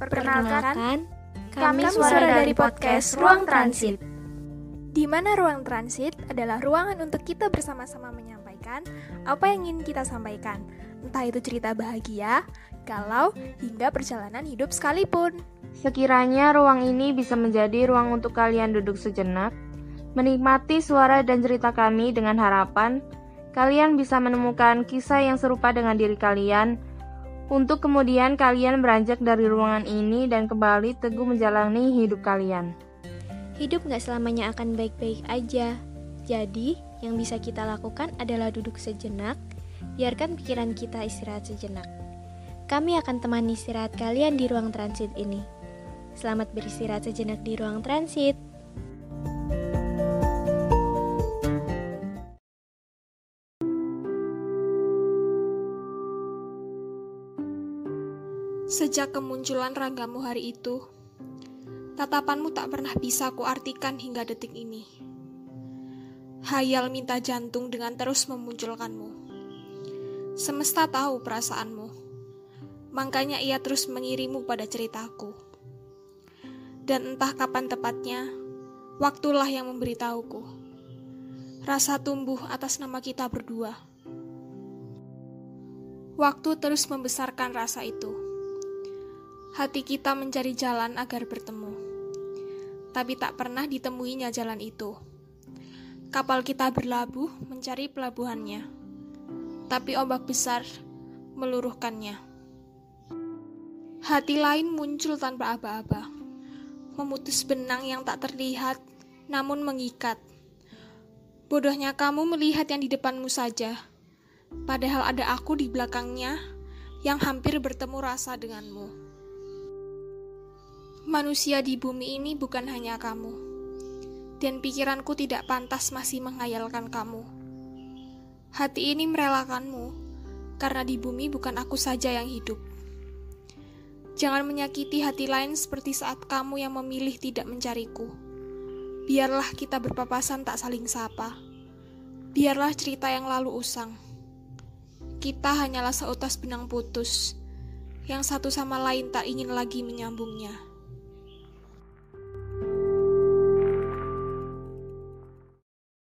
Perkenalkan, kami suara dari podcast Ruang Transit. Di mana ruang transit adalah ruangan untuk kita bersama-sama menyampaikan apa yang ingin kita sampaikan, entah itu cerita bahagia, galau, hingga perjalanan hidup sekalipun. Sekiranya ruang ini bisa menjadi ruang untuk kalian duduk sejenak, menikmati suara dan cerita kami dengan harapan kalian bisa menemukan kisah yang serupa dengan diri kalian untuk kemudian kalian beranjak dari ruangan ini dan kembali teguh menjalani hidup kalian. Hidup gak selamanya akan baik-baik aja. Jadi, yang bisa kita lakukan adalah duduk sejenak, biarkan pikiran kita istirahat sejenak. Kami akan temani istirahat kalian di ruang transit ini. Selamat beristirahat sejenak di ruang transit. Sejak kemunculan ragamu hari itu, Tatapanmu tak pernah bisa kuartikan hingga detik ini. Hayal minta jantung dengan terus memunculkanmu. Semesta tahu perasaanmu, makanya ia terus mengirimu pada ceritaku. Dan entah kapan tepatnya, waktulah yang memberitahuku. Rasa tumbuh atas nama kita berdua. Waktu terus membesarkan rasa itu. Hati kita mencari jalan agar bertemu tapi tak pernah ditemuinya jalan itu. Kapal kita berlabuh mencari pelabuhannya, tapi ombak besar meluruhkannya. Hati lain muncul tanpa aba-aba, memutus benang yang tak terlihat namun mengikat. Bodohnya kamu melihat yang di depanmu saja, padahal ada aku di belakangnya yang hampir bertemu rasa denganmu. Manusia di bumi ini bukan hanya kamu, dan pikiranku tidak pantas masih menghayalkan kamu. Hati ini merelakanmu, karena di bumi bukan aku saja yang hidup. Jangan menyakiti hati lain seperti saat kamu yang memilih tidak mencariku. Biarlah kita berpapasan tak saling sapa. Biarlah cerita yang lalu usang. Kita hanyalah seutas benang putus, yang satu sama lain tak ingin lagi menyambungnya.